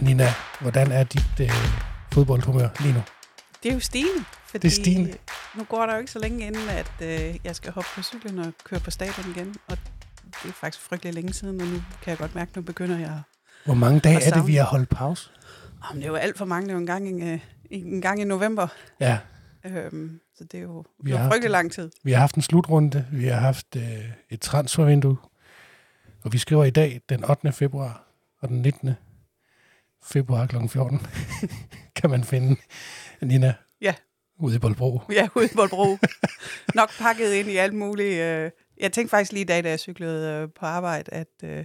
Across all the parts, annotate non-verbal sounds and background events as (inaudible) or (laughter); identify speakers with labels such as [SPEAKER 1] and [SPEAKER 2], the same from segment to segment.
[SPEAKER 1] Nina, hvordan er dit øh, fodboldhumør lige nu?
[SPEAKER 2] Det er jo stigende. Fordi
[SPEAKER 1] Det er stigende.
[SPEAKER 2] Nu går der jo ikke så længe inden, at øh, jeg skal hoppe på cyklen og køre på stadion igen. Og det er faktisk frygtelig længe siden, og nu kan jeg godt mærke, at nu begynder jeg...
[SPEAKER 1] Hvor mange dage er det, vi har holdt pause?
[SPEAKER 2] Oh, men det er jo alt for mange. Det er jo en gang, i, øh, en gang i november.
[SPEAKER 1] Ja,
[SPEAKER 2] Øhm, så det er jo,
[SPEAKER 1] Vi har haft
[SPEAKER 2] frygtelig
[SPEAKER 1] det.
[SPEAKER 2] lang tid.
[SPEAKER 1] vi har haft en slutrunde, vi har haft øh, et transfervindue, og vi skriver i dag den 8. februar og den 19. februar kl. 14 (laughs) kan man finde Nina
[SPEAKER 2] Ja.
[SPEAKER 1] ude i Boldbro.
[SPEAKER 2] Ja, ude på bro. (laughs) Nok pakket ind i alt muligt. Øh. Jeg tænkte faktisk lige i dag, da jeg cyklede øh, på arbejde, at, øh,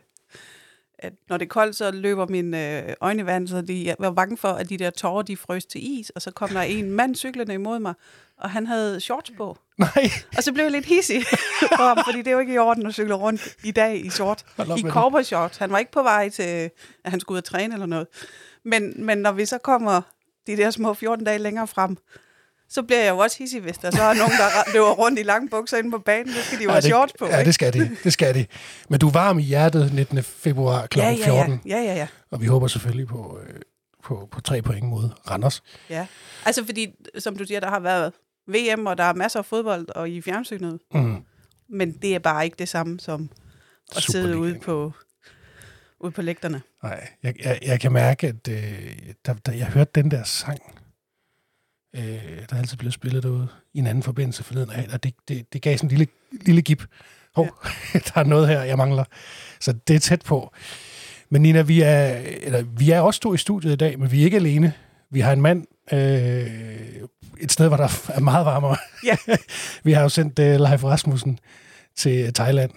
[SPEAKER 2] at når det er koldt, så løber mine øh, øjne i vand, så de, jeg var bange for, at de der tårer, de frøs til is, og så kom der en mand cyklende imod mig, og han havde shorts på.
[SPEAKER 1] Nej,
[SPEAKER 2] Og så blev jeg lidt hissig (laughs) på ham, fordi det er jo ikke i orden at cykle rundt i dag i short. I cowboy shorts. Han var ikke på vej til, at han skulle ud og træne eller noget. Men, men når vi så kommer de der små 14 dage længere frem, så bliver jeg jo også hissig, hvis der så er nogen, der (laughs) løber rundt i lange bukser inde på banen. Så skal de jo have
[SPEAKER 1] det,
[SPEAKER 2] shorts på,
[SPEAKER 1] ja,
[SPEAKER 2] ikke?
[SPEAKER 1] det skal de. Det skal de. Men du er varm i hjertet 19. februar kl.
[SPEAKER 2] ja, ja,
[SPEAKER 1] 14,
[SPEAKER 2] ja, ja, ja, ja.
[SPEAKER 1] og vi håber selvfølgelig på, øh, på, på tre point mod Randers.
[SPEAKER 2] ja. Altså fordi, som du siger, der har været VM, og der er masser af fodbold og i fjernsynet.
[SPEAKER 1] Mm.
[SPEAKER 2] Men det er bare ikke det samme som at sidde ude på, ude på lægterne.
[SPEAKER 1] Nej, jeg, jeg, jeg kan mærke, at øh, der, der, jeg hørte den der sang, øh, der altid blev spillet derude, i en anden forbindelse forleden af, og det, det, det gav sådan en lille, lille gip. Hov, ja. (laughs) der er noget her, jeg mangler. Så det er tæt på. Men Nina, vi er, eller, vi er også to i studiet i dag, men vi er ikke alene. Vi har en mand øh, et sted, hvor der er meget varmere.
[SPEAKER 2] Ja. (laughs)
[SPEAKER 1] vi har jo sendt øh, Leif Rasmussen til Thailand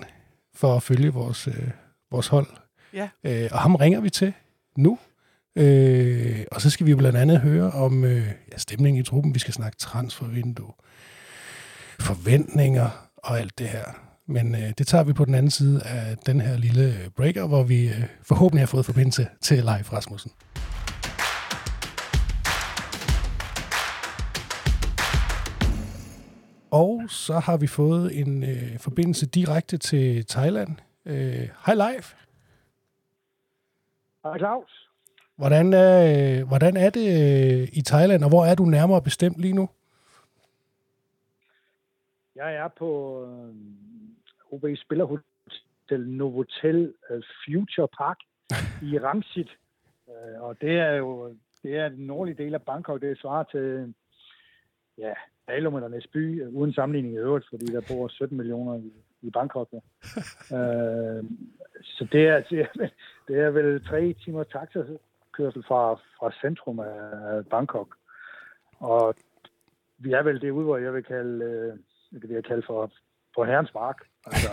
[SPEAKER 1] for at følge vores, øh, vores hold.
[SPEAKER 2] Ja.
[SPEAKER 1] Øh, og ham ringer vi til nu. Øh, og så skal vi blandt andet høre om øh, ja, stemningen i truppen. Vi skal snakke transfervindue, forventninger og alt det her. Men øh, det tager vi på den anden side af den her lille breaker, hvor vi øh, forhåbentlig har fået forbindelse til Leif Rasmussen. Og så har vi fået en øh, forbindelse direkte til Thailand. Øh, Leif.
[SPEAKER 3] Hej Claus.
[SPEAKER 1] Hvordan er, øh, hvordan er det øh, i Thailand, og hvor er du nærmere bestemt lige nu?
[SPEAKER 3] Jeg er på øh, OB Spillerhotel Novotel øh, Future Park (laughs) i Rangsit. Øh, og det er jo det er den nordlige del af Bangkok. Det svarer til ja, Dalum eller Næsby, øh, uden sammenligning i øvrigt, fordi der bor 17 millioner i, i Bangkok. Ja. (laughs) øh, så det er, det, (laughs) er, det er vel tre timer taxakørsel fra, fra centrum af Bangkok. Og vi er vel det ude, hvor jeg vil kalde, øh, det vil jeg kalde for, for herrens mark. Altså,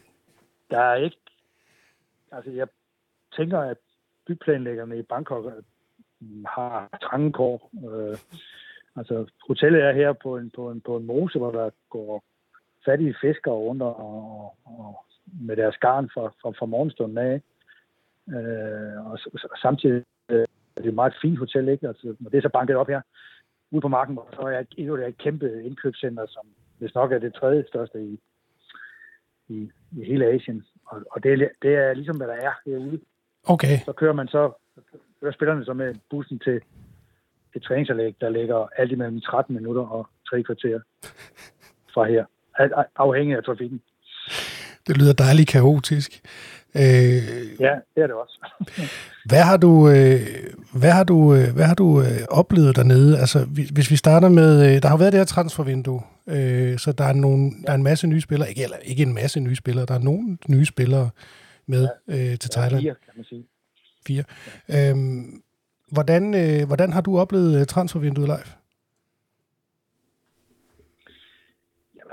[SPEAKER 3] (laughs) der er ikke, altså jeg tænker, at byplanlæggerne i Bangkok øh, har trange kår. Øh, altså hotellet er her på en, på en, på en mose, hvor der går fattige fiskere rundt og, og, og med deres garn fra, fra, fra morgenstunden af. Øh, og, s- samtidig øh, er det et meget fint hotel, ikke? Altså, når det er så banket op her, ude på marken, så er jeg endnu et kæmpe indkøbscenter, som hvis nok er det tredje største i, i, i hele Asien. Og, og det, er, det er ligesom, hvad der er herude.
[SPEAKER 1] Okay,
[SPEAKER 3] Så kører man så, kører spillerne så med bussen til et træningsanlæg, der ligger alt imellem 13 minutter og 3 kvarter fra her. Al- Afhængig af trafikken.
[SPEAKER 1] det lyder dejligt kaotisk. Øh,
[SPEAKER 3] Ja, det er det også. (laughs)
[SPEAKER 1] hvad har du, øh, hvad har du, øh, hvad har du øh, oplevet dernede? Altså, hvis hvis vi starter med, øh, der har været det her transfervindue, øh, så der er, nogle, der er en masse nye spillere, ikke, eller ikke en masse nye spillere, der er nogle nye spillere med øh, til Thailand.
[SPEAKER 3] Fire, kan man sige.
[SPEAKER 1] Fire. Øhm, hvordan, øh, hvordan har du oplevet øh, transfervinduet live?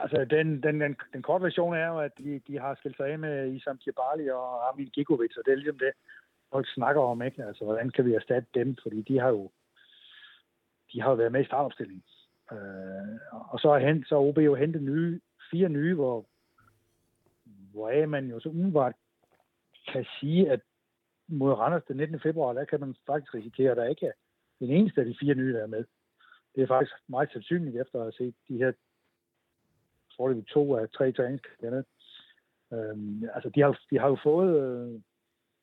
[SPEAKER 3] Altså, den, den, den, den korte version er jo, at de, de har skilt sig af med Isam Kibali og Armin Gigovic, og det er ligesom det, folk snakker om, ikke? Altså, hvordan kan vi erstatte dem? Fordi de har jo de har jo været med i startopstillingen. Øh, og så har, så OB jo hentet nye, fire nye, hvor, hvor man jo så umiddelbart kan sige, at mod Randers den 19. februar, der kan man faktisk risikere, at der ikke er den eneste af de fire nye, der er med. Det er faktisk meget sandsynligt efter at have set de her foreløbig to af tre træningskampe. Øhm, altså, de har, de har jo fået øh,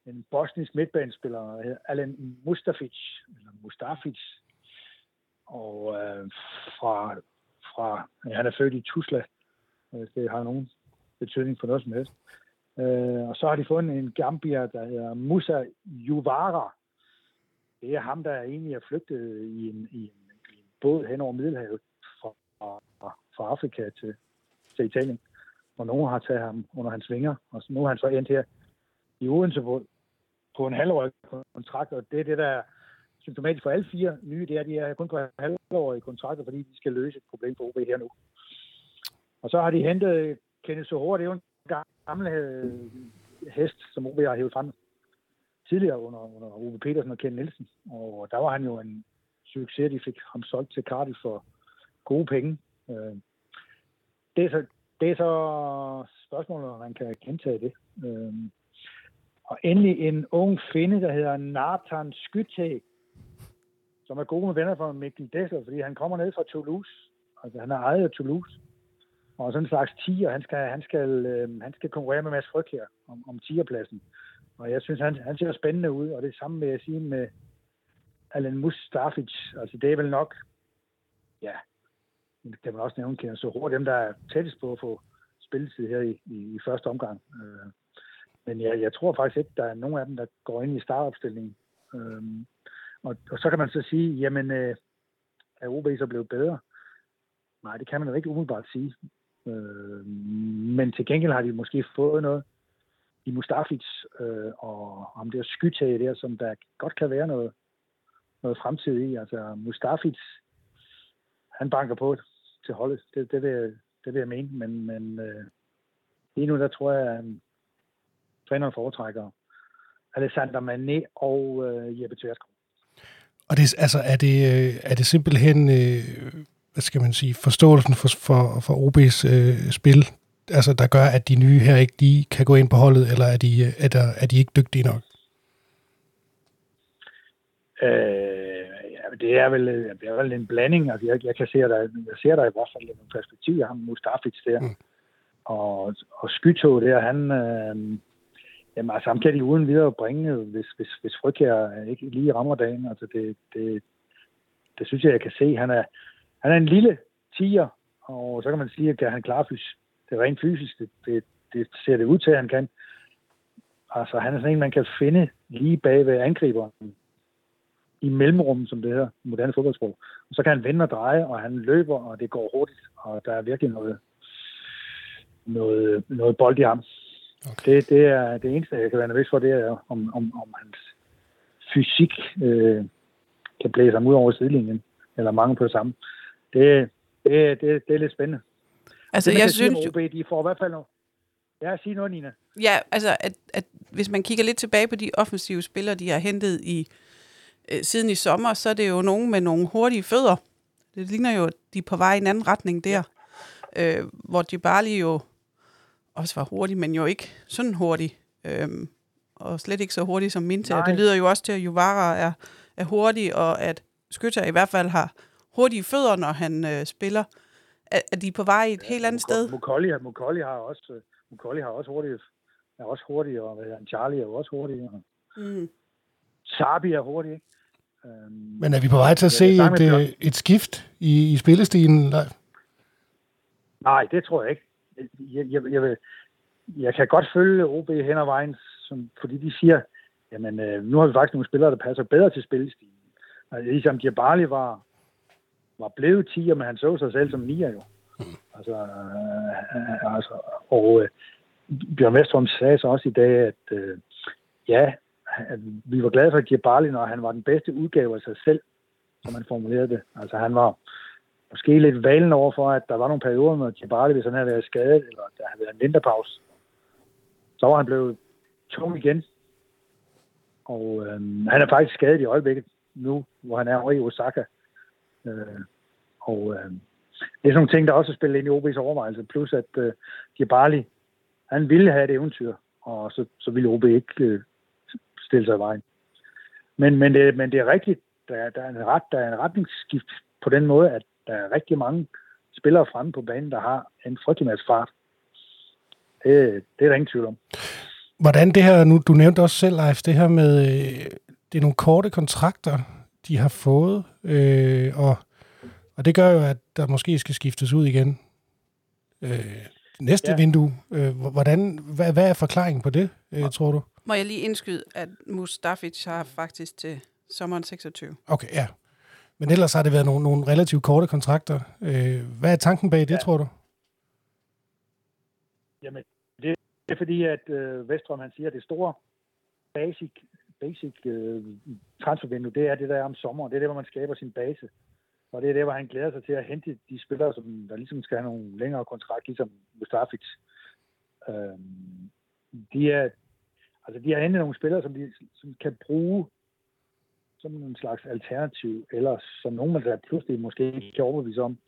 [SPEAKER 3] en bosnisk midtbanespiller, der hedder Alan Mustafic, eller Mustafic, og øh, fra, fra ja, han er født i Tuzla, øh, hvis det har nogen betydning for noget som helst. Øh, og så har de fundet en Gambier, der hedder Musa Juvara. Det er ham, der egentlig er flygtet i en, i en, i en båd hen over Middelhavet fra, fra, fra Afrika til, til Italien. Og nogen har taget ham under hans vinger, og så nu er han så endt her i Odense på, på en halvårig kontrakt, og det er det, der er symptomatisk for alle fire nye, det er, at de er kun på halvårige kontrakter, fordi de skal løse et problem for OB her nu. Og så har de hentet Kenneth Sohor, det er jo en gammel øh, hest, som OB har hævet frem tidligere under, under Ove Petersen og Ken Nielsen. Og der var han jo en succes, de fik ham solgt til Cardiff for gode penge. Øh, det er så, det er så spørgsmålet, om man kan gentage det. Øhm, og endelig en ung finde, der hedder Nathan Skytte, som er gode med venner for Mikkel Dessler, fordi han kommer ned fra Toulouse. Altså, han er ejet af Toulouse. Og sådan en slags tiger, han skal, han skal, øh, han skal konkurrere med Mads Fryg her om, om tigerpladsen. Og jeg synes, han, han ser spændende ud, og det samme vil jeg sige med Alan Mustafic. Altså, det er vel nok, ja, kan man også nævne, kan så hurtigt dem, der er tættest på at få spilletid her i, i, i første omgang. Øh, men jeg, jeg tror faktisk ikke, der er nogen af dem, der går ind i startopstillingen. Øh, og, og så kan man så sige, jamen, øh, er OB så blevet bedre? Nej, det kan man jo ikke umiddelbart sige. Øh, men til gengæld har de måske fået noget i Mustafic øh, og om det er skytag der, som der godt kan være noget, noget fremtid i. Altså Mustafic, han banker på til holdet. Det, det, vil, jeg, det vil jeg mene. Men, men øh, lige nu, der tror jeg, at træneren foretrækker Alexander Mané og øh, Jeppe Tverskov.
[SPEAKER 1] Og det, altså, er, det, øh, er det simpelthen, øh, hvad skal man sige, forståelsen for, for, for OB's øh, spil, altså, der gør, at de nye her ikke lige kan gå ind på holdet, eller er de, er der, er de ikke dygtige nok?
[SPEAKER 3] Øh, det er vel, det er vel en blanding. Altså, jeg, jeg, kan se, at der, jeg ser der i hvert fald nogle perspektiv af ham, Mustafic der. Mm. Og, og Skytog der, han, øh, Jamen, altså, ham kan de uden videre bringe, hvis, hvis, hvis Frygkjær ikke lige rammer dagen. Altså, det, det, det synes jeg, jeg kan se. Han er, han er en lille tiger, og så kan man sige, at han klarer fys, det er rent fysisk. Det, det, det ser det ud til, at han kan. Altså, han er sådan en, man kan finde lige bag ved angriberen i mellemrummet, som det hedder, moderne fodboldsprog. Og så kan han vende og dreje, og han løber, og det går hurtigt, og der er virkelig noget, noget, noget bold i ham. Okay. Det, det er det eneste, jeg kan være nervøs for, det er, om, om, om hans fysik øh, kan blæse ham ud over sidelinjen, eller mange på det samme. Det, det, det, det er lidt spændende.
[SPEAKER 2] Altså, det, jeg synes
[SPEAKER 3] OB, de får i hvert fald noget. Ja, sig noget, Nina.
[SPEAKER 2] Ja, altså, at, at hvis man kigger lidt tilbage på de offensive spillere, de har hentet i øh, siden i sommer, så er det jo nogen med nogle hurtige fødder. Det ligner jo, at de er på vej i en anden retning der. Ja. Øh, hvor de bare lige jo også var hurtig, men jo ikke sådan hurtig. Øhm, og slet ikke så hurtig som Minta. Det lyder jo også til, at Juvara er, er hurtig, og at Skytter i hvert fald har hurtige fødder, når han øh, spiller. Er, er de på vej et ja, helt andet sted?
[SPEAKER 3] Mukolli, Mukolli har også, Mukolli har også hurtig, er også hurtig, og Charlie er jo også hurtig. Mm. Sabi er hurtig, ikke?
[SPEAKER 1] Øhm, Men er vi på vej til at se et, et, øh, et skift i, i spillestilen?
[SPEAKER 3] Nej, det tror jeg ikke jeg, jeg, jeg, vil, jeg kan godt følge OB hen ad vejen, som, fordi de siger, jamen øh, nu har vi faktisk nogle spillere, der passer bedre til spillestilen. Altså, ligesom Djabali var, var blevet 10, men han så sig selv som 9'er jo. Altså, øh, altså og øh, Bjørn Vestrum sagde så også i dag, at øh, ja, at vi var glade for Djabali, når han var den bedste udgave af sig selv, som man formulerede det. Altså han var, måske lidt valen over for, at der var nogle perioder, med Tjibali, hvis han havde været skadet, eller der havde været en vinterpause, så var han blevet tung igen. Og øh, han er faktisk skadet i øjeblikket nu, hvor han er over i Osaka. Øh, og øh, det er sådan nogle ting, der også spiller ind i OB's overvejelse. Plus at øh, Djibali, han ville have et eventyr, og så, så ville OB ikke øh, stille sig i vejen. Men, men, det, men det er rigtigt, der, der, er en ret, der er en retningsskift på den måde, at der er rigtig mange spillere fremme på banen, der har en frygtelig masse fart. Det, det er der ingen tvivl om.
[SPEAKER 1] Hvordan det her, nu du nævnte også selv, Leif, det her med, øh, det er nogle korte kontrakter, de har fået, øh, og, og det gør jo, at der måske skal skiftes ud igen. Øh, næste ja. vindue, øh, hvordan, hvad, hvad er forklaringen på det, øh, tror du?
[SPEAKER 2] Må jeg lige indskyde, at Mustafic har faktisk til sommeren 26.
[SPEAKER 1] Okay, ja. Men ellers har det været nogle, nogle relativt korte kontrakter. Øh, hvad er tanken bag det, ja. tror du?
[SPEAKER 3] Jamen, det er fordi, at øh, Vestrøm han siger, at det store basic, basic øh, transfervindue, det er det der om sommeren. Det er det, hvor man skaber sin base. Og det er det, hvor han glæder sig til at hente de spillere, som der ligesom skal have nogle længere kontrakt, ligesom Mustafic. Øh, de er, altså de har hentet nogle spillere, som de som kan bruge som en slags alternativ, eller som nogen, der pludselig måske ikke kan overbevise om,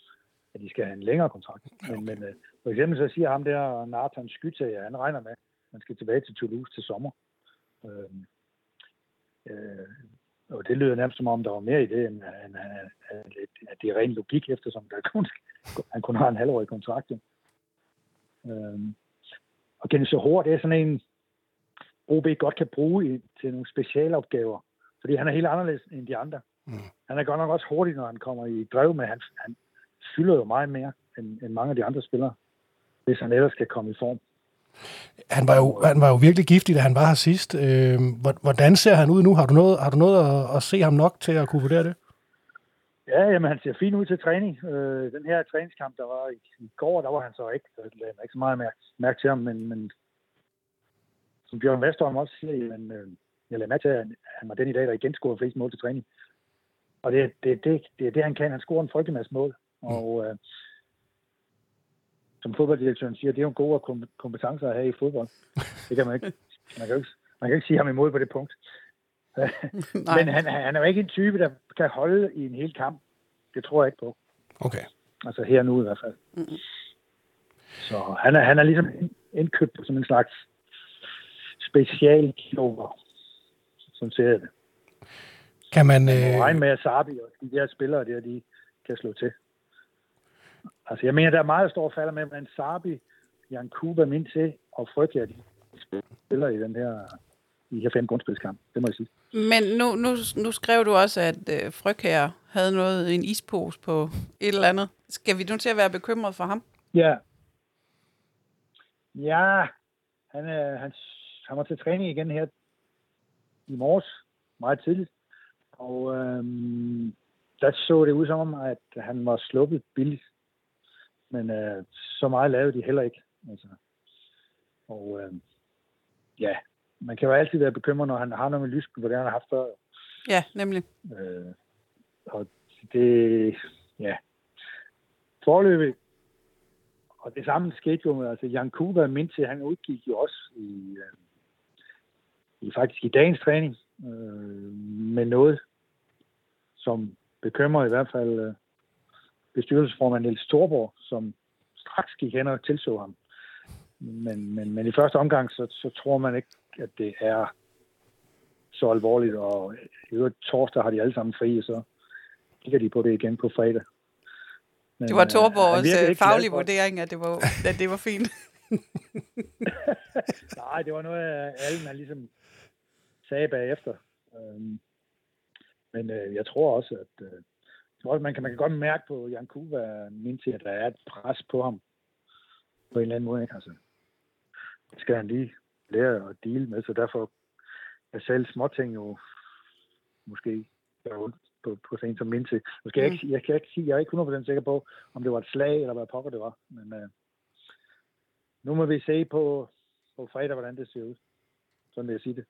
[SPEAKER 3] at de skal have en længere kontrakt. Men, men uh, for eksempel så siger ham der, Nathan Skytte, han regner med, at man skal tilbage til Toulouse til sommer. Uh, uh, og det lyder nærmest som om, der var mere i det, end, end, end at det er ren logik, eftersom der kun, han kun har en halvårig kontrakt. Uh, og hårdt, det er sådan en, OB godt kan bruge i, til nogle specialopgaver, fordi han er helt anderledes end de andre. Mm. Han er godt nok også hurtig, når han kommer i drev med. Han, han fylder jo meget mere end, end mange af de andre spillere, hvis han ellers skal komme i form.
[SPEAKER 1] Han var, jo, han var jo virkelig giftig, da han var her sidst. Øh, hvordan ser han ud nu? Har du noget, har du noget at, at se ham nok til at kunne vurdere det?
[SPEAKER 3] Ja, jamen, han ser fint ud til træning. Øh, den her træningskamp, der var i, i går, der var han så ikke, så lagde ikke så meget mærke, mærke til ham, men, men som Bjørn Vesterholm også siger, jamen, øh, jeg lader mærke til, at han var den i dag, der igen scorede flest mål til træning. Og det, det, det, det er det, han kan. Han scorer en frygtelig masse mål. Mm. Og øh, som fodbolddirektøren siger, det er jo en god kompetencer at have i fodbold. Det kan man ikke. (laughs) Man kan ikke, man kan ikke sige ham imod på det punkt. (laughs) Men han, han er jo ikke en type, der kan holde i en hel kamp. Det tror jeg ikke på.
[SPEAKER 1] Okay.
[SPEAKER 3] Altså her nu i hvert fald. Mm. Så han er, han er ligesom indkøbt som en slags specialklover, som ser det.
[SPEAKER 1] Kan man...
[SPEAKER 3] Øh... Man regne med, at Sabi og de der spillere der, de kan slå til. Altså, jeg mener, der er meget stor falder med, men Sabi, Jan Kuba, til og Frygtja, de spiller i den her i her fem grundspilskamp. Det må jeg sige.
[SPEAKER 2] Men nu, nu, nu skrev du også, at øh, Frygtja havde noget, en ispose på et eller andet. Skal vi nu til at være bekymret for ham?
[SPEAKER 3] Ja. Ja, han, øh, han han var til træning igen her i morges, meget tidligt. Og øhm, der så det ud som om, at han var sluppet billigt. Men øh, så meget lavede de heller ikke. Altså. Og øh, ja, man kan jo altid være bekymret, når han har noget med lysken, hvor det han har haft før.
[SPEAKER 2] Ja, nemlig.
[SPEAKER 3] Øh, og det, ja. Forløbet, og det samme skete jo med, altså Jan Kuba, til, han udgik jo også i, øh, i faktisk i dagens træning øh, med noget, som bekymrer i hvert fald øh, bestyrelsesformand Niels Storborg, som straks gik hen og tilså ham. Men, men, men i første omgang, så, så tror man ikke, at det er så alvorligt, og i øvrigt torsdag har de alle sammen fri, og så kigger de på det igen på fredag.
[SPEAKER 2] Men, det var Torborgs øh, faglige vurdering, at det var, at det var fint. (laughs)
[SPEAKER 3] Nej, det var noget, alle man ligesom sagde bagefter. Øhm, men øh, jeg tror også, at øh, jeg tror man, kan, man kan godt mærke på Jan Kuva, min til, at der er et pres på ham på en eller anden måde. Ikke? Altså, det skal han lige lære at deal med, så derfor er selv småting jo måske ondt på, på sådan en som min til. Jeg, skal mm. ikke, jeg kan ikke sige, jeg er ikke 100% sikker på, om det var et slag, eller hvad pokker det var. Men øh, nu må vi se på, på fredag, hvordan det ser ud. Sådan vil jeg sige det.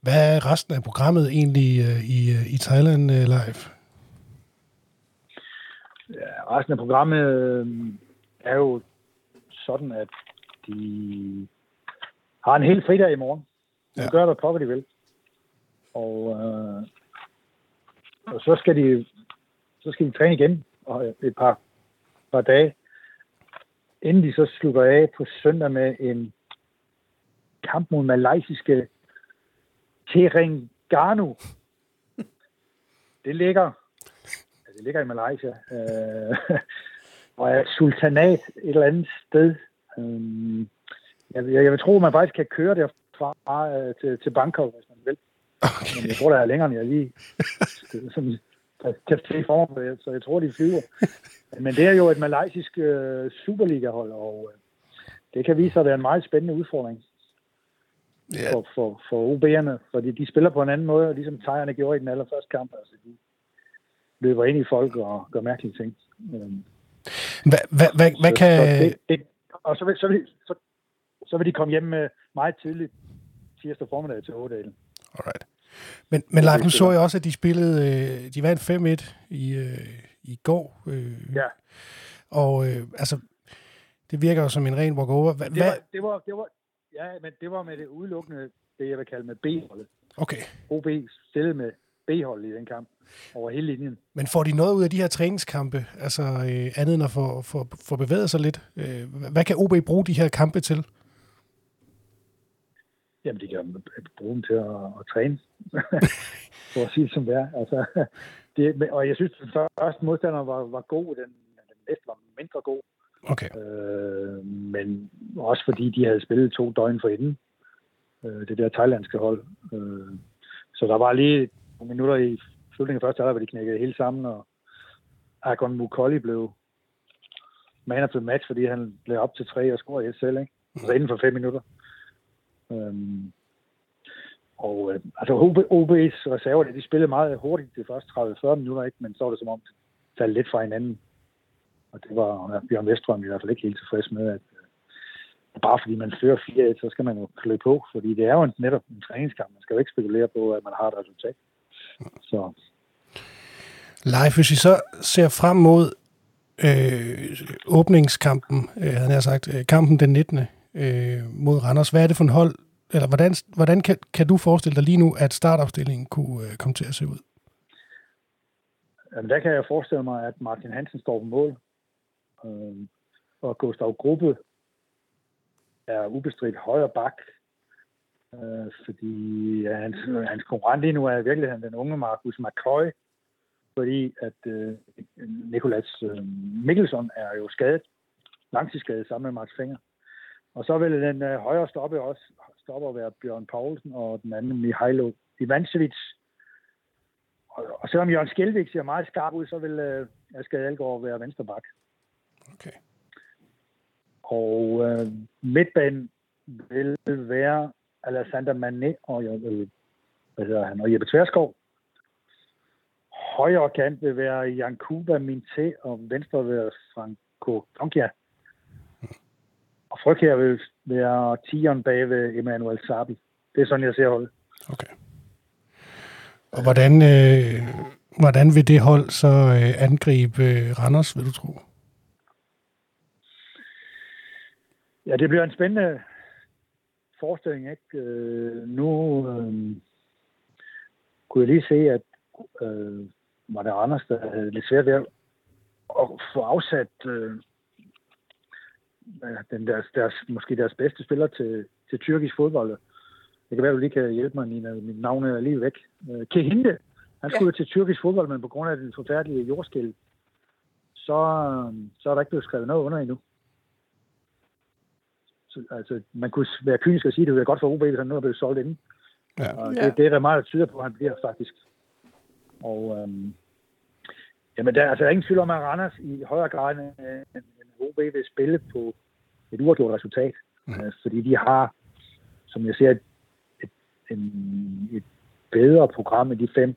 [SPEAKER 1] Hvad er resten af programmet egentlig uh, i, uh, i Thailand uh, live?
[SPEAKER 3] Ja, resten af programmet øh, er jo sådan, at de har en helt fridag i morgen. De ja. gør, hvad pokker de vil. Og, øh, og så skal de så skal de træne igen og et par, par dage, inden de så slutter af på søndag med en kamp mod malaysiske Terengganu. Det ligger, ja, det ligger i Malaysia, øh, og er et sultanat et eller andet sted. Øh, jeg, jeg vil tro, at man faktisk kan køre fra øh, til, til Bangkok, hvis man vil. Okay. Men jeg tror, der er længere, end jeg lige sådan, kan se for mig, så jeg tror, de flyver. Men det er jo et malaysisk øh, Superliga-hold, og øh, det kan vise sig at være en meget spændende udfordring yeah. for, for, for OB'erne, fordi de spiller på en anden måde, ligesom Thajerne gjorde i den allerførste kamp. Altså, de løber ind i folk og gør mærkelige ting. Øhm,
[SPEAKER 1] hvad, hvad, hvad, hvad kan... Så, det, det,
[SPEAKER 3] og så vil, så, vil, så, så vil de komme hjem med meget tidligt tirsdag formiddag til Ådalen.
[SPEAKER 1] Alright. Men, men Leif, nu så jeg også, at de spillede, øh, de vandt 5-1 i, øh, i går. Øh,
[SPEAKER 3] ja.
[SPEAKER 1] Og øh, altså, det virker jo som en ren walk-over. Hva,
[SPEAKER 3] det, var, det, var, det var, ja, men det var med det udelukkende, det jeg vil kalde med B-holdet.
[SPEAKER 1] Okay.
[SPEAKER 3] OB stillede med B-holdet i den kamp over hele linjen.
[SPEAKER 1] Men får de noget ud af de her træningskampe, altså øh, andet end at få, få, få bevæget sig lidt? Øh, hvad kan OB bruge de her kampe til?
[SPEAKER 3] Jamen, de kan bruge dem til at, at træne, (laughs) for at sige det som det er. Altså, det, og jeg synes, at første modstander var, var god, den, den næste var mindre god.
[SPEAKER 1] Okay.
[SPEAKER 3] Øh, men også fordi de havde spillet to døgn for inden, øh, det der thailandske hold. Øh, så der var lige nogle minutter i slutningen af første halvleg, hvor de knækkede helt sammen, og Agon Mukolli blev man of the match, fordi han blev op til tre og scorede et selv, ikke? Altså inden for fem minutter. Øhm, og øh, altså OB, OB's reserver, de spillede meget hurtigt de første 30-40 minutter, ikke? men så var det som om, det faldt lidt fra hinanden. Og det var ja, Bjørn Vestrøm i hvert fald ikke helt tilfreds med, at bare fordi man fører 4 så skal man jo klø på, fordi det er jo netop en træningskamp. Man skal jo ikke spekulere på, at man har et resultat. Så.
[SPEAKER 1] Leif, hvis vi så ser frem mod øh, åbningskampen, øh, havde jeg sagt, øh, kampen den 19. Øh, mod Randers, hvad er det for en hold, eller hvordan, hvordan kan, kan du forestille dig lige nu, at startopstillingen kunne øh, komme til at se ud?
[SPEAKER 3] Jamen, der kan jeg forestille mig, at Martin Hansen står på mål, øh, og Gustav Gruppe er ubestridt højre bak, øh, fordi ja, hans, hans konkurrent lige nu er i virkeligheden den unge Markus McCoy, fordi at øh, Nikolas øh, Mikkelsen er jo skadet, langtidsskadet sammen med Max Finger. Og så vil den øh, højre stoppe også stopper være Bjørn Poulsen, og den anden Mihailo Ivancevic. Og, og selvom Jørgen Skjelvik ser meget skarp ud, så vil øh, Asger Algaard være venstre bak.
[SPEAKER 1] Okay.
[SPEAKER 3] Og øh, midtbanen vil være Alexander Mané og, øh, hvad hedder han, og Jeppe Tverskov. Højre kant vil være Jan Kuba Minte, og venstre vil være Franco Donkia. Og frygt her vil være tieren bag ved Emmanuel Sabi. Det er sådan, jeg ser holdet.
[SPEAKER 1] Okay. Og hvordan, øh, hvordan vil det hold så øh, angribe øh, Randers, vil du tro?
[SPEAKER 3] Ja, det bliver en spændende forestilling, ikke? Øh, nu øh, kunne jeg lige se, at øh, var det Randers, der havde lidt svært ved at få afsat øh, den deres, deres, måske deres bedste spiller til, til tyrkisk fodbold. Det kan være, du lige kan hjælpe mig, Nina. Mit navn er lige væk. Øh, Kehinde, han skulle ja. til tyrkisk fodbold, men på grund af den forfærdelige jordskæld, så, så er der ikke blevet skrevet noget under endnu. Så, altså, man kunne være kynisk og sige, at det ville være godt for OB, hvis han nu er blevet solgt inden. Ja. Og det, ja. det er der meget, der tyder på, at han bliver faktisk. Og øhm, jamen, der, altså, der er ingen tvivl om, at Randers i højere grad end, OB vil spille på et uafgjort resultat. Mm. Øh, fordi de har, som jeg ser, et, et, en, et bedre program end de fem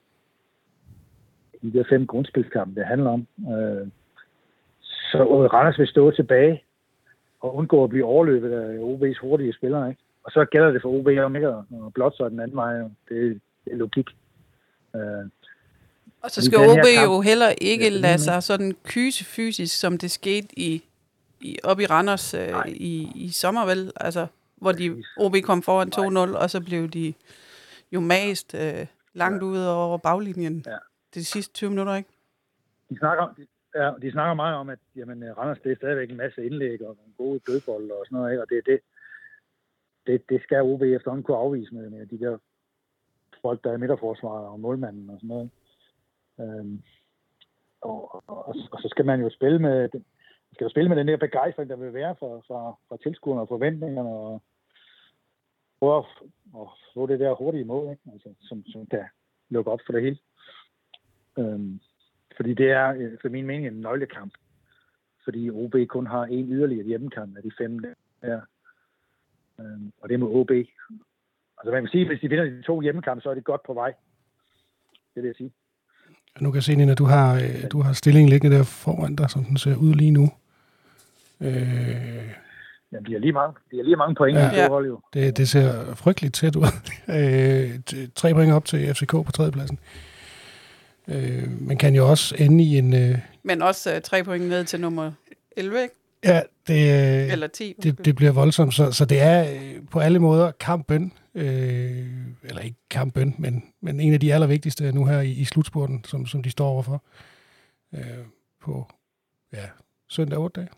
[SPEAKER 3] de der fem grundspilskampe, det handler om. Øh, så Randers vil stå tilbage og undgå at blive overløbet af OB's hurtige spillere. Ikke? Og så gælder det for OB om ikke at blot så den anden vej. Det, det er logik. Øh,
[SPEAKER 2] og så skal OB jo heller ikke lade sig sådan kyse fysisk, som det skete i i, op i Randers øh, i, i sommer, vel? Altså, hvor de, OB kom foran 2-0, og så blev de jo mast øh, langt ja. ude over baglinjen ja. de sidste 20 minutter, ikke?
[SPEAKER 3] De snakker, om, de, ja, de snakker meget om, at jamen, øh, Randers det er stadigvæk en masse indlæg og nogle gode dødbold og sådan noget, ikke? og det, det, det, det skal OB efterhånden kunne afvise med, med de der folk, der er midterforsvaret og målmanden og sådan noget. Øhm, og, og, og, og, så skal man jo spille med, skal jo spille med den der begejstring, der vil være for, for, fra tilskuerne og forventningerne, og prøve at og få det der hurtige mål, ikke? Altså, som, som kan lukke op for det hele. Øhm, fordi det er, øh, for min mening, en nøglekamp. Fordi OB kun har en yderligere hjemmekamp af de fem der. Øhm, og det er med OB. Altså man kan sige, at hvis de vinder de to hjemmekampe, så er det godt på vej. Det vil jeg sige.
[SPEAKER 1] Nu kan jeg se, Nina, du har, øh, du har stillingen liggende der foran dig, som den ser ud lige nu.
[SPEAKER 3] Øh, Ja, de har lige mange, de har lige mange point ja. det hold jo.
[SPEAKER 1] Det, det ser frygteligt tæt ud. (laughs) øh, tre point op til FCK på tredjepladsen. Øh, man kan jo også ende i en... Øh,
[SPEAKER 2] Men også øh, tre point ned til nummer 11, ikke?
[SPEAKER 1] Ja, det,
[SPEAKER 2] øh, Eller 10.
[SPEAKER 1] Det, det bliver voldsomt, så, så det er øh, på alle måder kampen, øh, eller ikke kampen, men, men en af de allervigtigste nu her i, i slutspurten, som, som de står overfor øh, på ja, søndag 8 dage.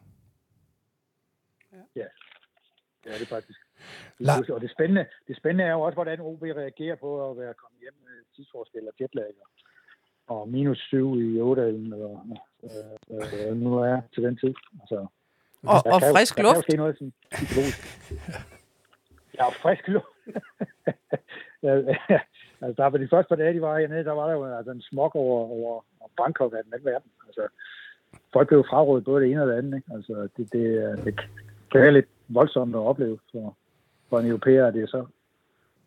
[SPEAKER 3] Ja, det er faktisk. La- og det spændende, det spændende er jo også, hvordan OB reagerer på at være kommet hjem med tidsforskel og jetlag og minus 7 i Ådalen, og øh, øh, nu er til den tid. Altså,
[SPEAKER 2] og, og frisk
[SPEAKER 3] jo,
[SPEAKER 2] luft.
[SPEAKER 3] Der kan noget sådan Ja, og frisk luft. (laughs) altså, der var de første par dage, de var hernede, der var der jo altså, en smog over, over Bangkok af den anden verden. Altså, folk blev frarådet både det ene og det andet. Ikke? Altså, det, det, det kan være lidt voldsomt at opleve for, for en europæer. Det er så,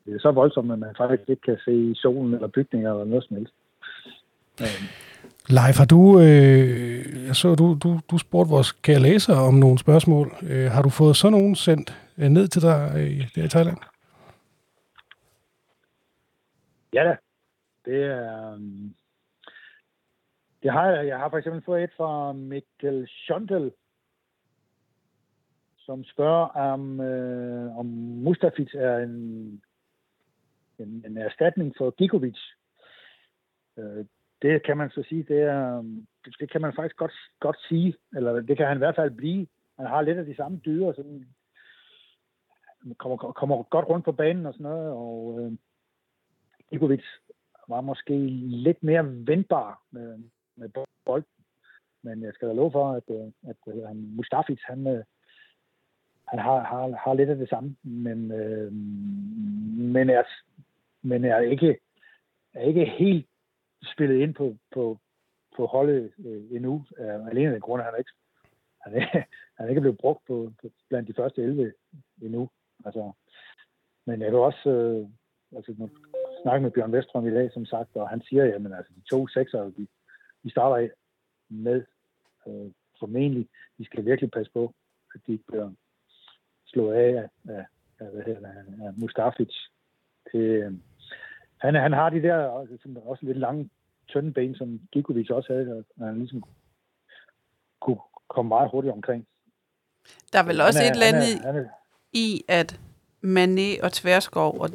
[SPEAKER 3] det er så voldsomt, at man faktisk ikke kan se solen eller bygninger eller noget som helst.
[SPEAKER 1] Øhm. Leif, har du, øh, jeg så, du, du, du spurgte vores kære læser om nogle spørgsmål. Øh, har du fået sådan nogen sendt øh, ned til dig øh, der i Thailand?
[SPEAKER 3] Ja da. Det er, um, det har jeg. Jeg har for eksempel fået et fra Mikkel Schondel, som spørger, om, øh, om Mustafic er en, en, en erstatning for Gigovic. Øh, det kan man så sige, det, er, øhm, det kan man faktisk godt, godt sige, eller det kan han i hvert fald blive. Han har lidt af de samme dyder, sådan, kommer, kommer godt rundt på banen og sådan noget, og øh, Ikovic var måske lidt mere vendbar med, med bold. Men jeg skal da love for, at, øh, at, at han, Mustafic, han, øh, han har, har, har lidt af det samme, men, øh, men, er, men er ikke, er ikke helt spillet ind på, på, på holdet øh, endnu. Øh, alene af den grund, at han er ikke han (laughs) er, han er ikke blevet brugt på, på, blandt de første 11 endnu. Altså, men jeg vil også øh, altså, nu snakke med Bjørn Vestrøm i dag, som sagt, og han siger, at altså, de to sekser, de, de starter med øh, formentlig, de skal virkelig passe på, at de ikke bliver slået af af, af, af, hvad hedder, af, af Mustafic. Det, øh, han, han har de der også, også lidt lange, tynde ben, som Gikovic også havde, og han ligesom kunne komme meget hurtigt omkring.
[SPEAKER 2] Der er vel også er, et eller andet i, at Mané og Tverskov, og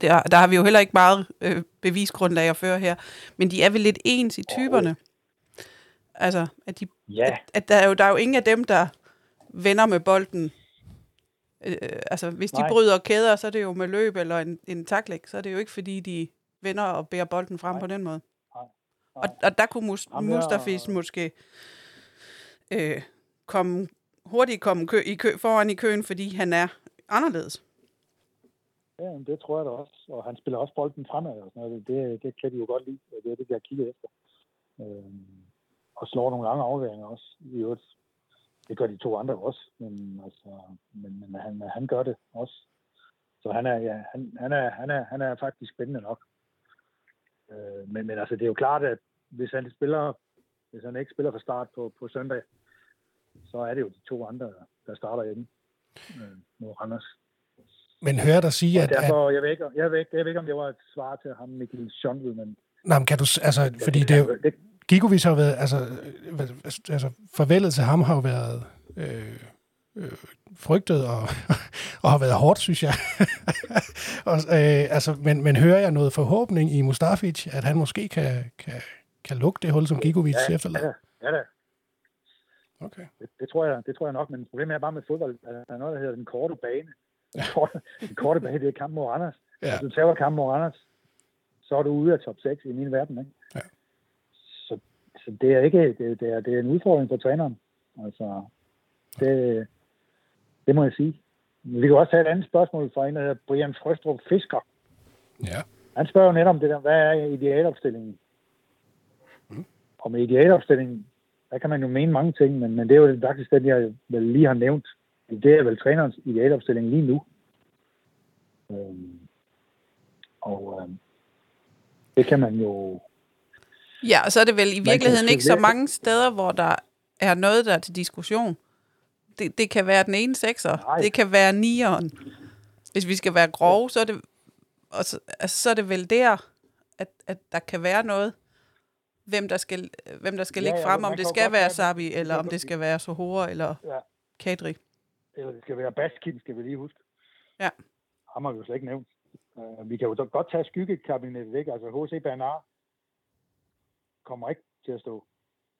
[SPEAKER 2] der, der har vi jo heller ikke meget øh, bevisgrundlag at føre her, men de er vel lidt ens i typerne. Altså, at, de,
[SPEAKER 3] ja.
[SPEAKER 2] at, at der, er jo, der er jo ingen af dem, der vender med bolden Øh, altså, hvis de Nej. bryder kæder, så er det jo med løb eller en, en taklæg, så er det jo ikke, fordi de vender og bærer bolden frem Nej. på den måde. Nej. Nej. Og, og der kunne Mus- Jamen, Mustafis måske øh, komme, hurtigt komme kø, i kø, foran i køen, fordi han er anderledes.
[SPEAKER 3] Ja, det tror jeg da også. Og han spiller også bolden fremad og sådan noget. Det, det kan de jo godt lide. Det er det, de har kigget efter. Øhm, og slår nogle lange afværinger også. I øvrigt det gør de to andre også, men, altså, men, men han, han gør det også. Så han er, ja, han, han, er, han, er, han er faktisk spændende nok. Øh, men, men altså, det er jo klart, at hvis han spiller, hvis han ikke spiller fra start på, på søndag, så er det jo de to andre, der starter hjemme øh, mod Randers.
[SPEAKER 1] Men hører dig sige, at...
[SPEAKER 3] Derfor, jeg, ved ikke, jeg, ved ikke, jeg ved ikke, om det var et svar til ham, Mikkel Schondel, men...
[SPEAKER 1] Nej, men kan du... Altså, fordi det, det, det, Gigovic har været, altså, altså farvelet til ham har jo været øh, øh, frygtet og, (laughs) og har været hårdt, synes jeg. (laughs) og, øh, altså, men, men hører jeg noget forhåbning i Mustafic, at han måske kan, kan, kan lukke det hul, som Gigovic ja, efterlader?
[SPEAKER 3] Ja, ja,
[SPEAKER 1] Okay.
[SPEAKER 3] Det, det, tror jeg, det tror jeg nok, men problemet er bare med fodbold, at der er noget, der hedder den korte bane. Den korte, den korte bane, det er kampen mod Randers. Ja. Hvis du tager kampen mod Randers, så er du ude af top 6 i min verden. Ikke? Så det er ikke, det, det, er, det er en udfordring for træneren. Altså, det, det må jeg sige. Vi kan også tage et andet spørgsmål fra en, der hedder Brian Frøstrup Fisker.
[SPEAKER 1] Ja.
[SPEAKER 3] Han spørger netop om det der, hvad er idealopstillingen? Mm. Og med idealopstillingen, der kan man jo mene mange ting, men, men det er jo faktisk det, jeg vel lige har nævnt. Det er vel trænerens idealopstilling lige nu. Øhm, og øhm, det kan man jo...
[SPEAKER 2] Ja, og så er det vel i virkeligheden ikke så mange steder, hvor der er noget, der er til diskussion. Det, det kan være den ene sekser,
[SPEAKER 3] Nej.
[SPEAKER 2] det kan være nieren. Hvis vi skal være grove, så er det, og så, altså, så er det vel der, at, at der kan være noget. Hvem der skal, hvem der skal
[SPEAKER 3] Ja,
[SPEAKER 2] ligge
[SPEAKER 3] ja,
[SPEAKER 2] frem, om det skal være Sabi, eller om det skal være Sohora, eller
[SPEAKER 3] Ja.
[SPEAKER 2] Kadri.
[SPEAKER 3] Eller det skal være Baskin, skal vi lige huske.
[SPEAKER 2] Ja.
[SPEAKER 3] Ham har vi jo slet ikke nævnt. Uh, vi kan jo godt tage skyggekabinettet væk. Altså H.C. Bernard kommer ikke til at stå.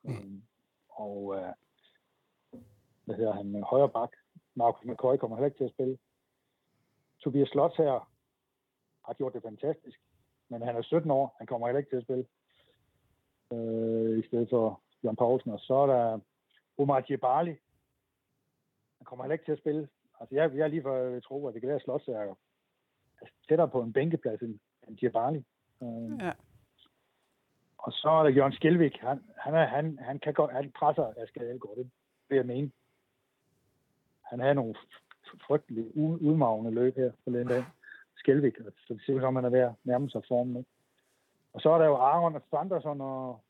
[SPEAKER 3] Mm. Um, og uh, hvad hedder han? Højre bak. Marcus McCoy kommer heller ikke til at spille. Tobias Slotts her har gjort det fantastisk. Men han er 17 år. Han kommer heller ikke til at spille. Uh, I stedet for Jørgen Poulsen. Og så er der Omar Djibali. Han kommer heller ikke til at spille. Altså, jeg, jeg er lige for at tro, at det kan være, at Slots er tættere på en bænkeplads end, end. Uh,
[SPEAKER 2] Ja.
[SPEAKER 3] Og så er der Jørgen Skelvik. Han, han, er, han, han, kan godt, han presser Asger Elgaard, det vil jeg mene. Han havde nogle frygtelige, u- udmagende løb her på den dag. Skelvik, så det ser ud som, han er ved at nærme sig formen. Ikke? Og så er der jo Aron og Sanderson og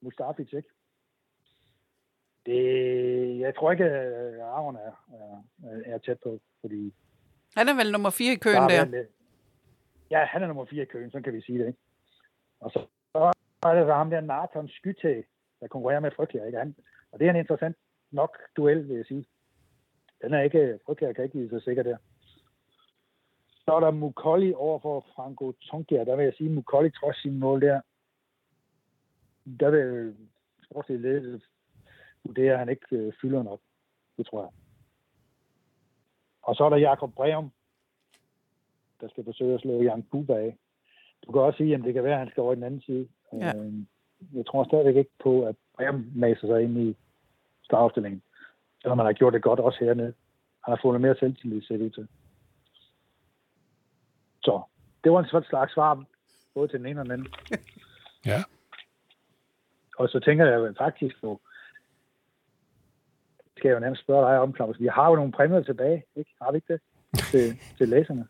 [SPEAKER 3] Mustafic, ikke? Det, jeg tror ikke, at Aron er, er, er tæt på, fordi
[SPEAKER 2] Han er vel nummer fire i køen der.
[SPEAKER 3] lidt- Ja, han er nummer 4 i køen, så kan vi sige det. Ikke? Og så, så er det så ham der Nathan Skytte, der konkurrerer med Frygtlæger. Ikke? Han, og det er en interessant nok duel, vil jeg sige. Den er ikke, Frygtlæger kan ikke give sig sikker der. Så er der Mukolli over for Franco Tonkia. Der vil jeg sige, at Mukolli trods sin mål der, der vil sportslige ledelse vurdere, at han ikke øh, fylder nok. Det tror jeg. Og så er der Jakob Breum, der skal forsøge at slå Jan Buba af. Du kan også sige, at det kan være, at han skal over i den anden side.
[SPEAKER 2] Ja.
[SPEAKER 3] Øh, Jeg tror stadigvæk ikke på, at Breum maser sig ind i startopstillingen. Selvom han har gjort det godt også hernede. Han har fået noget mere selvtillid, ser det ud til. Så det var en sådan slags svar, både til den ene og den anden. (laughs)
[SPEAKER 1] Ja.
[SPEAKER 3] Og så tænker jeg jo faktisk på, skal jeg jo nærmest spørge dig om, Claus. Vi har jo nogle præmier tilbage, ikke? Har vi ikke det? Til, til læserne.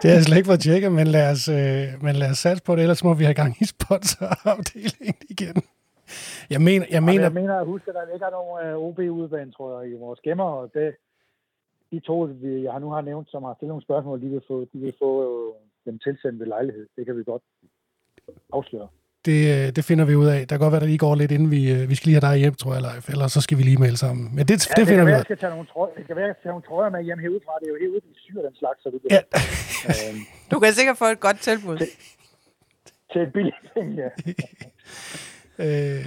[SPEAKER 1] Det har jeg slet ikke fået tjekket, men lad os, øh, men lad os satse på det, ellers må vi have gang i sponsorafdelingen igen. Jeg mener, jeg
[SPEAKER 3] Men
[SPEAKER 1] mener,
[SPEAKER 3] jeg mener at huske, at der ligger nogle uh, OB-udbane, tror jeg, i vores gemmer, og det, de to, vi, jeg nu har nævnt, som har stillet nogle spørgsmål, de vil få, de vil få uh, dem tilsendt ved lejlighed. Det kan vi godt afsløre.
[SPEAKER 1] Det, øh, det finder vi ud af. Der kan godt være, der lige går lidt, inden vi, øh, vi skal lige have dig hjem, tror jeg, Leif. Ellers så skal vi lige melde sammen. Men det,
[SPEAKER 3] Ja,
[SPEAKER 1] det,
[SPEAKER 3] det,
[SPEAKER 1] finder vi
[SPEAKER 3] være,
[SPEAKER 1] ud
[SPEAKER 3] jeg
[SPEAKER 1] af.
[SPEAKER 3] skal tage nogle trøjer, det kan være, at jeg skal tage nogle trøjer med hjem herudfra. Det er jo herude, de syr den slags, så du kan,
[SPEAKER 1] Ja.
[SPEAKER 3] øhm, (laughs)
[SPEAKER 2] Du kan sikkert få et godt tilbud.
[SPEAKER 3] til et billigt ting, ja. (laughs)
[SPEAKER 1] Øh,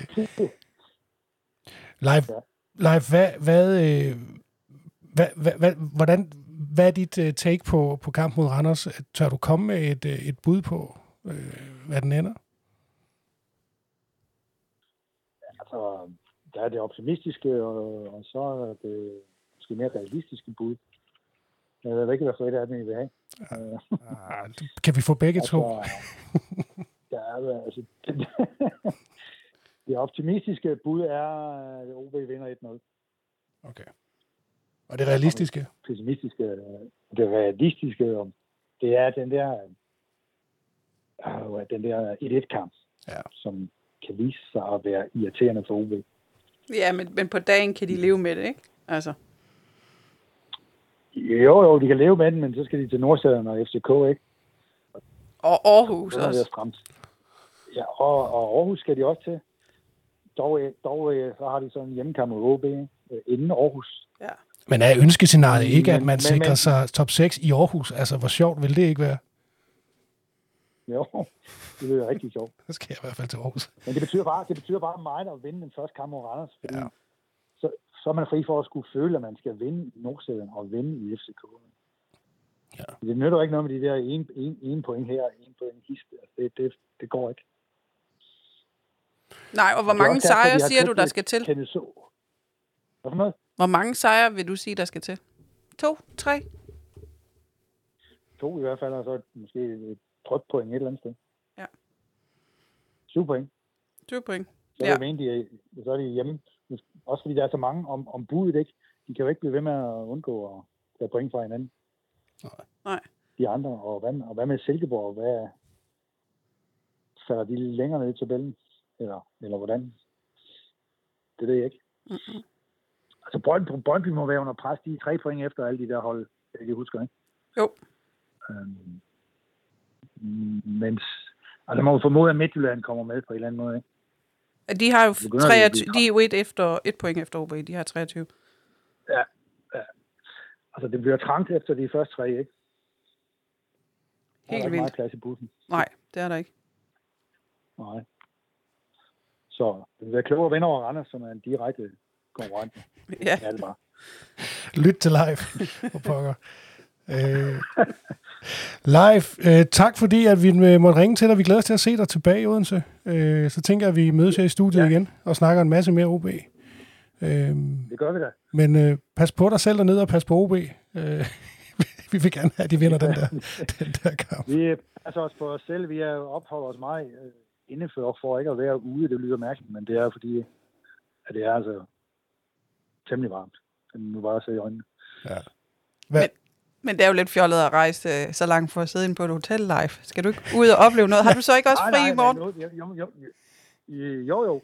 [SPEAKER 1] Leif, Leif hvad, hvad, øh, hvad, hvad, hvad, hvordan, hvad er dit øh, take på, på kamp mod Randers? Tør du komme med et, et bud på, øh, hvad den ender?
[SPEAKER 3] Altså, der er det optimistiske, og, og så er det måske mere realistiske bud. Jeg ved ikke, hvad for et af dem, I vil have. Øh,
[SPEAKER 1] Ah, Kan vi få begge to?
[SPEAKER 3] Altså, der er, altså, det, det optimistiske bud er, at OB vinder 1-0.
[SPEAKER 1] Okay. Og det realistiske?
[SPEAKER 3] Pessimistiske, øh, det realistiske, det er den der, øh, den der 1-1-kamp,
[SPEAKER 1] Ja.
[SPEAKER 3] som kan vise sig at være irriterende for OB.
[SPEAKER 2] Ja, men, men på dagen kan de leve med det, ikke? Altså,
[SPEAKER 3] Jo, jo, de kan leve med den, men så skal de til Nordsjælland og FCK, ikke?
[SPEAKER 2] og Aarhus
[SPEAKER 3] er det
[SPEAKER 2] også.
[SPEAKER 3] stramt. Ja, og, og Aarhus skal de også til. Dog, øh, dog øh, så har de sådan en hjemmekamp mod OB øh, inden Aarhus.
[SPEAKER 2] Ja.
[SPEAKER 1] Men er ønskescenariet ikke, at
[SPEAKER 3] Men-
[SPEAKER 1] man
[SPEAKER 3] men-
[SPEAKER 1] sikrer
[SPEAKER 3] men-
[SPEAKER 1] sig top 6 i Aarhus? Altså, hvor sjovt vil det ikke være? (laughs)
[SPEAKER 3] Jo, det lyder rigtig sjovt.
[SPEAKER 1] Så skal jeg i hvert fald til Aarhus.
[SPEAKER 3] Men det betyder bare, det betyder bare meget at vinde den første kamp mod Randers. Fordi
[SPEAKER 1] Ja.
[SPEAKER 3] så, så er man fri for at skulle føle, at man skal vinde i Nordsjælland og vinde i FCK.
[SPEAKER 1] Ja.
[SPEAKER 3] Det nytter ikke noget med de der en, en, en point her og en point hist. Altså, det, det, det går ikke.
[SPEAKER 2] Nej, og hvor
[SPEAKER 3] Det er
[SPEAKER 2] mange
[SPEAKER 3] derfor,
[SPEAKER 2] sejre
[SPEAKER 3] har
[SPEAKER 2] siger du, der skal til?
[SPEAKER 3] Hvad for noget?
[SPEAKER 2] Hvor mange sejre vil du sige, der skal til? To? Tre?
[SPEAKER 3] To i hvert fald, og så måske et tryk point et eller andet sted.
[SPEAKER 2] Ja.
[SPEAKER 3] Syv point.
[SPEAKER 2] 20 point.
[SPEAKER 3] Så er,
[SPEAKER 2] Ja.
[SPEAKER 3] det mene, de er, så er de hjemme. Også fordi der er så mange om, om budet, ikke? De kan jo ikke blive ved med at undgå at tage point fra hinanden.
[SPEAKER 2] Nej.
[SPEAKER 3] De andre. Og hvad, og hvad med Silkeborg? Hvad, falder de længere ned i tabellen? Eller, eller hvordan? Det ved jeg ikke.
[SPEAKER 2] Mm-mm.
[SPEAKER 3] Altså, Brøndby, Brøndby må være under pres. De er tre point efter alle de der hold, jeg husker, ikke?
[SPEAKER 2] Jo.
[SPEAKER 3] Øhm, mens, altså, man må formode, at Midtjylland kommer med på en eller anden måde, ikke?
[SPEAKER 2] Ja, De har jo
[SPEAKER 3] Det begynder at
[SPEAKER 2] 23,
[SPEAKER 3] blive
[SPEAKER 2] de er jo et, efter, et point efter OB. De har 23.
[SPEAKER 3] Altså, det bliver trangt efter de første tre, ikke? Der er
[SPEAKER 2] Helt
[SPEAKER 3] ikke
[SPEAKER 2] vildt.
[SPEAKER 3] meget plads i bussen.
[SPEAKER 2] Nej, det er der ikke.
[SPEAKER 3] Nej. Så det vil være klogere at vinde over Randers, som er en direkte konkurrent.
[SPEAKER 2] Ja,
[SPEAKER 3] Ja, det bare.
[SPEAKER 1] Lyt til live. (laughs) Hvor pokker. Øh, (laughs) live, øh, tak fordi at vi øh, måtte ringe til dig. Vi glæder os til at se dig tilbage i Odense. Øh, så tænker jeg, at vi mødes her i studiet
[SPEAKER 3] Ja.
[SPEAKER 1] igen og snakker en masse mere OB. Øh,
[SPEAKER 3] Det gør vi da.
[SPEAKER 1] men øh, pas på dig selv dernede og pas på OB. Øh, (laughs) vi vil gerne have, at de vinder den der, (laughs) den der kamp.
[SPEAKER 3] Vi passer os på os selv. Vi er opholder os meget øh, indenfor for ikke at være ude. Det lyder mærkeligt, men det er fordi, at det er altså temmelig varmt. Det må bare se i øjnene.
[SPEAKER 1] Ja. Hvad,
[SPEAKER 2] men det er jo lidt fjollet at rejse øh, så langt for at sidde inde på et hotel live. Skal du ikke ud og opleve noget? Har du så ikke også fri
[SPEAKER 3] nej,
[SPEAKER 2] i morgen?
[SPEAKER 3] men Jo, jo, jo, jo, jo,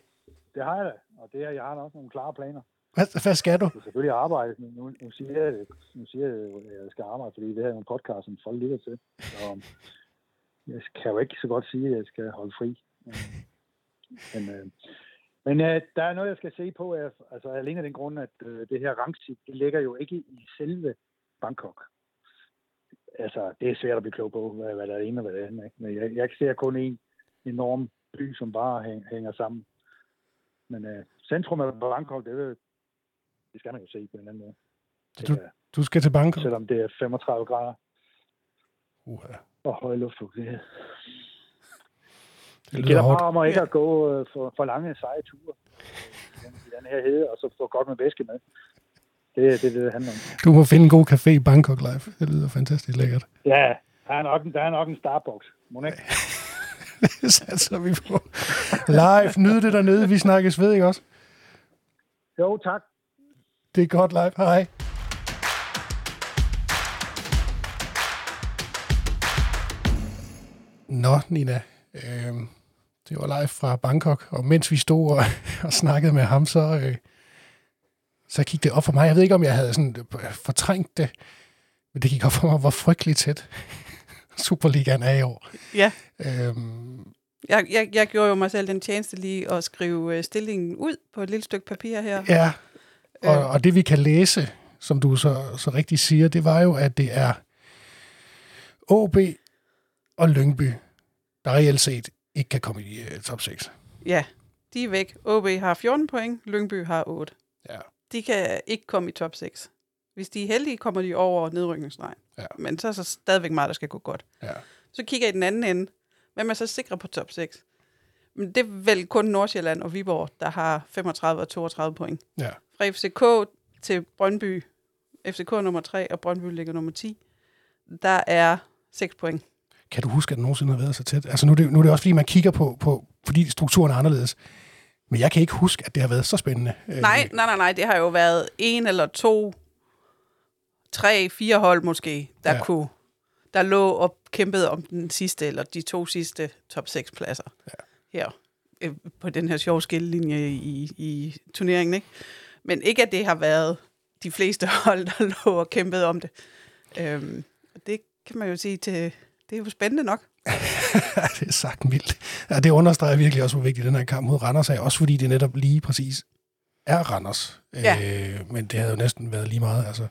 [SPEAKER 3] det har jeg da. Og det er, jeg har også nogle klare planer.
[SPEAKER 1] hvad, hvad skal du?
[SPEAKER 3] Jeg skal selvfølgelig arbejde. Nu, nu, nu, siger jeg, nu siger jeg, at jeg skal arbejde, fordi det her er en podcast, som folk lytter til. Så jeg kan jo ikke så godt sige, at jeg skal holde fri. Men, øh, men øh, der er noget, jeg skal se på. Er, altså alene af den grund, at øh, det her rangsit, det ligger jo ikke i selve Bangkok. Altså, det er svært at blive klog på, hvad, hvad der er ene og hvad der er andet. Ikke? Men jeg, jeg ser kun en enorm by, som bare hæng, hænger sammen. Men øh, centrum af Bangkok, det, vil- det skal man jo se på en eller anden måde. Det
[SPEAKER 1] Du- Du skal til Bangkok.
[SPEAKER 3] selvom det er 35 grader
[SPEAKER 1] Uha,
[SPEAKER 3] og høj luftfugtighed.
[SPEAKER 1] det
[SPEAKER 3] Det gælder bare om at ikke at gå øh, for, for lange, seje ture i den her hede, og så få godt med væske med. Det er det, det, det handler om.
[SPEAKER 1] Du må finde en god café i Bangkok Live. Det lyder fantastisk lækkert.
[SPEAKER 3] Ja, der er nok, en- der er nok en Starbucks. Må ikke? (laughs)
[SPEAKER 1] Det satser vi på. Live, nyd det dernede. Vi snakkes ved, ikke også?
[SPEAKER 3] Jo, tak.
[SPEAKER 1] Det er godt live. Hej. Nå, Nina. Øh, det var live fra Bangkok, og mens vi stod og, og snakkede med ham, så, øh, så gik det op for mig. Jeg ved ikke, om jeg havde sådan øh, fortrængt det, men det gik op for mig, hvor frygteligt tæt (laughs) Superligaen er i år.
[SPEAKER 2] Ja,
[SPEAKER 1] Øh,
[SPEAKER 2] jeg, jeg, jeg gjorde jo mig selv den tjeneste lige at skrive øh, stillingen ud på et lille stykke papir her.
[SPEAKER 1] Ja, og,
[SPEAKER 2] Øh.
[SPEAKER 1] og det vi kan læse, som du så, så rigtigt siger, det var jo, at det er OB og Lyngby, der reelt set ikke kan komme i uh, top 6.
[SPEAKER 2] Ja, de er væk. OB har 14 point, Lyngby har 8.
[SPEAKER 1] Ja.
[SPEAKER 2] De kan ikke komme i top 6. Hvis de er heldige, kommer de over nedrykningsstregen.
[SPEAKER 1] Ja.
[SPEAKER 2] Men så er så stadigvæk meget, der skal gå godt.
[SPEAKER 1] Ja.
[SPEAKER 2] Så kigger jeg i den anden ende. Hvem er så sikre på top 6? Men det er vel kun Nordsjælland og Viborg, der har 35 og 32 point.
[SPEAKER 1] Ja.
[SPEAKER 2] Fra FCK til Brøndby, FCK er nummer 3, og Brøndby ligger nummer 10, der er 6 point.
[SPEAKER 1] Kan du huske, at det nogensinde har været så tæt? Altså nu er det, nu er det også, fordi man kigger på, på, fordi strukturen er anderledes. Men jeg kan ikke huske, at det har været så spændende. Øh,
[SPEAKER 2] Nej, nej, nej, nej, det har jo været en eller to, tre, fire hold måske, der
[SPEAKER 1] Ja.
[SPEAKER 2] kunne, der lå og kæmpede om den sidste, eller de to sidste top 6 pladser.
[SPEAKER 1] Ja.
[SPEAKER 2] Her, øh, på den her sjove skillelinje i, i turneringen, ikke? Men ikke, at det har været de fleste (laughs) hold, der lå og kæmpede om det. Øhm, det kan man jo sige til, det er jo spændende nok. (laughs) (laughs)
[SPEAKER 1] det er sagt mildt. Ja, det understreger virkelig også, hvor vigtig den her kamp mod Randers er. Også fordi det netop lige præcis er Randers.
[SPEAKER 2] Ja.
[SPEAKER 1] Øh, men det havde jo næsten været lige meget. Altså,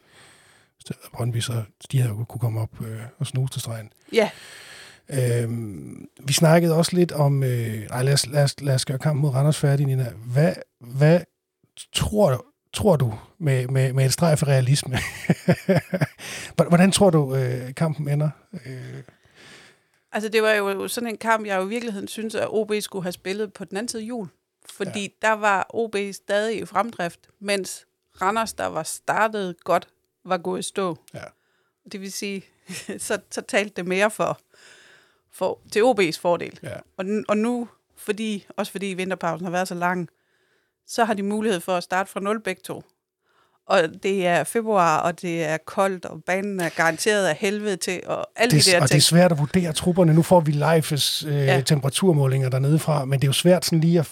[SPEAKER 1] Brøndby, så de havde jo kunne komme op øh, og snuse til stregen.
[SPEAKER 2] Ja,
[SPEAKER 1] Øhm, vi snakkede også lidt om... Øh, nej, lad os, lad, os, lad os gøre kampen mod Randers færdig, Nina. Hvad, hvad tror, tror du med, med, med et streg for realisme? (laughs) Hvordan tror du, øh, kampen ender? Øh,
[SPEAKER 2] Altså, det var jo sådan en kamp, jeg jo i virkeligheden synes, at OB skulle have spillet på den anden side jul. Fordi ja. der var OB stadig i fremdrift, mens Randers, der var startet godt var gået i stå.
[SPEAKER 1] Ja.
[SPEAKER 2] Det vil sige, (laughs) så, så talte det mere for, for til OB's fordel.
[SPEAKER 1] Ja.
[SPEAKER 2] Og, og nu, fordi, også fordi vinterpausen har været så lang, så har de mulighed for at starte fra nul begge to. Og det er februar, og det er koldt, og banen er garanteret af helvede til, og alle
[SPEAKER 1] det,
[SPEAKER 2] de der
[SPEAKER 1] og det er
[SPEAKER 2] ting.
[SPEAKER 1] svært at vurdere trupperne. Nu får vi live øh,
[SPEAKER 2] Ja.
[SPEAKER 1] temperaturmålinger dernede fra, men det er jo svært sådan lige at...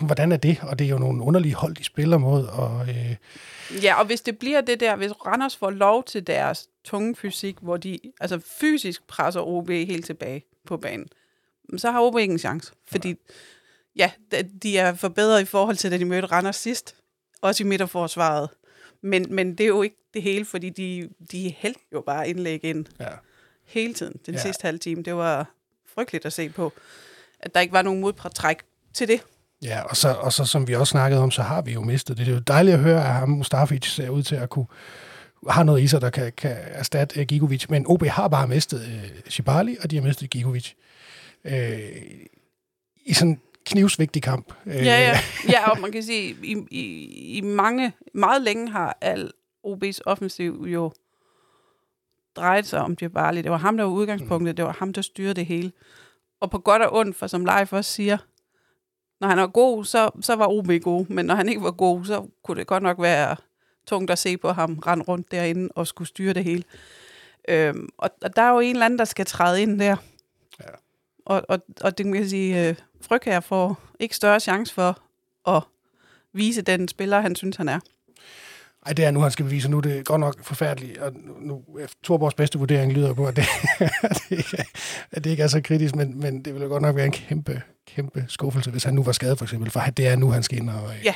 [SPEAKER 1] Hvordan er det? Og det er jo nogle underlige hold, de spiller mod. Og, øh,
[SPEAKER 2] Ja, og hvis det bliver det der, hvis Randers får lov til deres tunge fysik, hvor de altså fysisk presser OB helt tilbage på banen, så har OB ingen chance. Fordi ja, de- de er forbedret i forhold til, da de mødte Randers sidst. Også i midterforsvaret. Men, men det er jo ikke det hele, fordi de, de hældte jo bare indlæg ind
[SPEAKER 1] ja.
[SPEAKER 2] hele tiden, den ja. Sidste halve time. Det var frygteligt at se på, at der ikke var nogen modtræk til det.
[SPEAKER 1] Ja, og så, og så som vi også snakkede om, så har vi jo mistet det. Det er jo dejligt at høre, at ham Mustafic ser ud til at kunne har noget i sig, der kan, kan erstatte uh, Gigovic. Men OB har bare mistet uh, Shibali, og de har mistet Gigovic. Uh, I sådan knivsvigtig kamp.
[SPEAKER 2] Ja, ja. ja, og man kan sige, i, i, i mange, meget længe har al OB's offensiv jo drejet sig om Djibali. Det var ham, der var udgangspunktet. Det var ham, der styrede det hele. Og på godt og ondt, for som Leif også siger, når han var god, så, så var OB god. Men når han ikke var god, så kunne det godt nok være tungt at se på ham rende rundt derinde og skulle styre det hele. Øhm, og, og der er jo en eller anden, der skal træde ind der.
[SPEAKER 1] Ja.
[SPEAKER 2] Og, og, og det kan jeg sige, øh, Her får ikke større chance for at vise den spiller, han synes, han er.
[SPEAKER 1] Ej, det er nu, han skal bevise. Nu er det godt nok forfærdeligt. Og nu, Torborgs bedste vurdering lyder på, at det, (laughs) at det, ikke, er- at det ikke er så kritisk, men, men det ville godt nok være en kæmpe, kæmpe skuffelse, hvis han nu var skadet, for eksempel. For det er nu, han skal ind og,
[SPEAKER 2] Ja.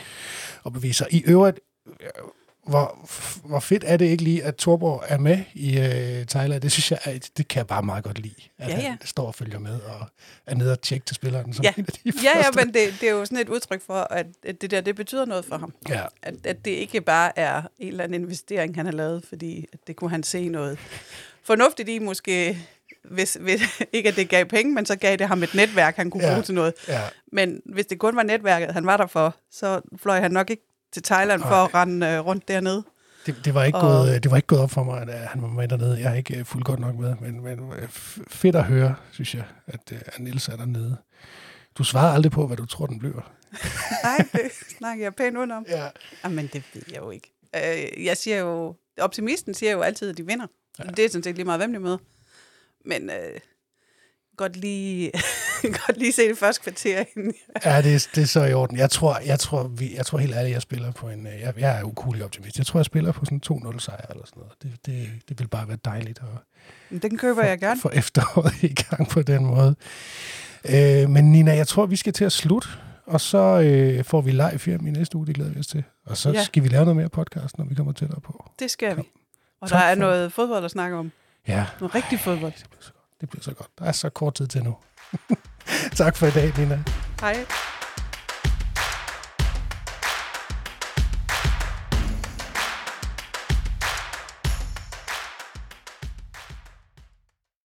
[SPEAKER 1] og bevise sig. I øvrigt, øh, hvor, hvor fedt er det ikke lige, at Torborg er med i øh, Thailand? Det synes jeg, er- det kan jeg bare meget godt lide. At
[SPEAKER 2] Ja, ja.
[SPEAKER 1] han står og følger med og er nede og tjekke til spilleren. Som
[SPEAKER 2] Ja.
[SPEAKER 1] en af de
[SPEAKER 2] Ja, ja, men det, det er jo sådan et udtryk for, at, at det der, det betyder noget for ham.
[SPEAKER 1] Ja,
[SPEAKER 2] At, at det ikke bare er en eller anden investering, han har lavet, fordi at det kunne han se noget fornuftigt i måske, hvis, hvis, (laughs) ikke at det gav penge, men så gav det ham et netværk, han kunne
[SPEAKER 1] Ja.
[SPEAKER 2] bruge til noget.
[SPEAKER 1] ja.
[SPEAKER 2] Men hvis det kun var netværket, han var der for, så fløj han nok ikke til Thailand for at rende øh, rundt dernede.
[SPEAKER 1] Det, det, var ikke
[SPEAKER 2] Og-
[SPEAKER 1] gået, øh, det var ikke gået op for mig, at øh, han var med dernede. Jeg har ikke øh, fuldt godt nok med, men, men fedt at høre, synes jeg, at, at Niels er dernede. Du svarer aldrig på, hvad du tror, den bliver. (laughs)
[SPEAKER 2] Nej, det snakker jeg pænt udenom.
[SPEAKER 1] Ja.
[SPEAKER 2] Jamen, det ved jeg jo ikke. Øh, jeg siger jo, optimisten siger jo altid, at de vinder. Ja. Det er sådan set lige meget, hvem de møder. Men øh, godt lige, (laughs) godt lige se det første kvarter inden.
[SPEAKER 1] Ja, det, er- det er så i orden. Jeg tror, jeg tror, vi, jeg tror helt ærligt, jeg spiller på en... øh, Jeg, jeg er ukulig optimist. Jeg tror, jeg spiller på sådan en 2-0 sejr eller sådan noget. Det, det, det vil bare være dejligt at
[SPEAKER 2] Den køber jeg gerne.
[SPEAKER 1] få efteråret (laughs) i gang på den måde. Øh, men Nina, jeg tror, vi skal til at slutte. Og så øh, får vi live hjem i næste uge, det glæder vi os til. Og så
[SPEAKER 2] Ja.
[SPEAKER 1] skal vi lave noget mere podcast, når vi kommer tættere på.
[SPEAKER 2] Det skal vi. Og
[SPEAKER 1] Tak
[SPEAKER 2] der er
[SPEAKER 1] for-
[SPEAKER 2] noget fodbold at snakke om.
[SPEAKER 1] Ja,
[SPEAKER 2] Noget rigtig fodbold.
[SPEAKER 1] godt. Det bliver så godt. Der er så kort tid til nu. (laughs) tak for i dag, Nina.
[SPEAKER 2] Hej.